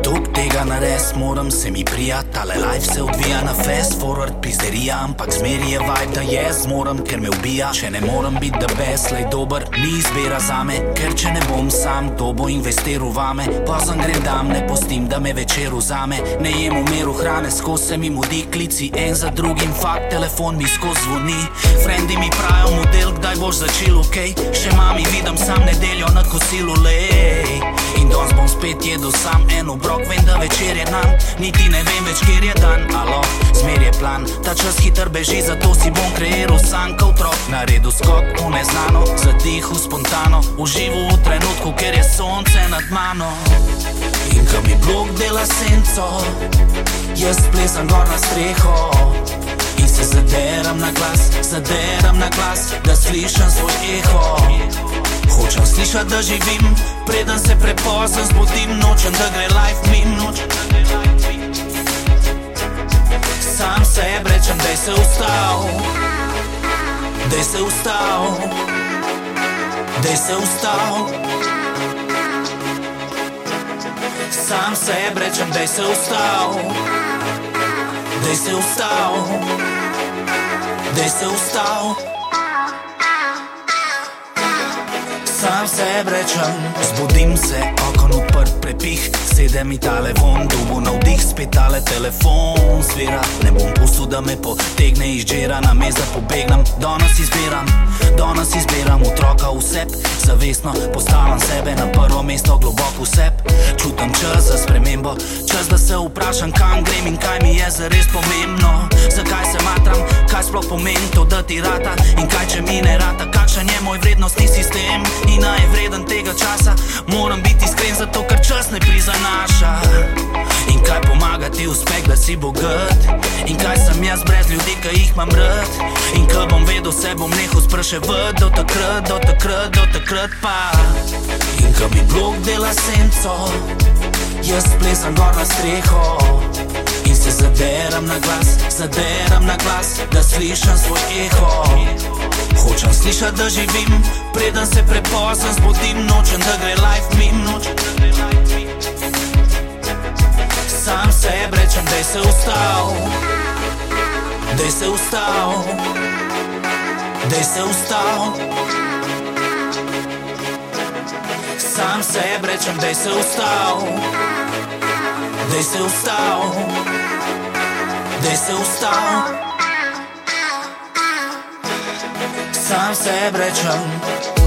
独 tega nares, moram se mi prijat, ale life se odvija na fast forward, pizderija, ampak zmeri je vibe, da jaz moram, ker me ubija. Če ne moram biti da best, lej dober, ni izbira zame, ker če ne bom sam, kdo bo investiral vame, pozem grem dam, ne postim, da me večer vzame, ne jem v miru hrane, skozi se mi mudi klici, en za drugim, fakt, telefon mi skozi zvoni, frendi mi pravijo model, kdaj boš začel, ok, še mami vidim sam nedeljo na kosilu, lej. In danes bom spet jedel sam en obrok, vem, da večer je nam, niti ne vem več, kjer je dan, alo, zmer je plan, ta čas hiter beži, zato si bom kreiral sam kot otrok, naredil skok v neznano, zadihal spontano, užival v trenutku, ker je sonce nad mano. In ko mi blok dela senco, jaz plezam gor na streho. Zaderam na glas, zaderam na glas, da slišim svoj eho. Hočem slišati, da živim, preden se prepozno zbudim, nočem, da gre life min, nočem, da gre life min. Sam sebi rečem, da se ustal, da se ustal, da se ustal. Sam sebi rečem, da se ustal, da se ustal, da se ustal. Sam sebi rečem, zbudim se, okon odprt, prepih, sedem mi tale von, dubu navdih, spet tale telefon, zvira, ne bom pustil, da me potegne iz žera, na me za pobegnem, danes izbiram, danes izbiram otroka vseb, zavestno postavljam sebe na prvo mesto, globoko vseb, čutim čas za spremembo, čas da se vprašam, kam grem in kaj mi je zares pomembno, zakaj se matram, kaj sploh pomeni to, da ti rata in kaj če mi ne rata, kakšen je moj vrednostni sistem? In naj je vreden tega časa, moram biti iskren zato, ker čas ne prizanaša. In kaj pomaga ti uspeh, da si bogat? In kaj sem jaz brez ljudi, ki jih imam rad? In ko bom vedel, se bom nehal spraševati, do takrat, do takrat, do takrat pa. In ko mi blok dela senco, jaz plesam gor na streho. In se zaderam na glas, zaderam na glas, da slišim svoj eho. Hočem slišati, da živim, preden se prepozno zbudim, nočem, da gre life mim, se ustal, da se ustal, da se ustal. Sam sebi rečem, da se ustal, da se ustal, da se ustal. Sam sebi rečem,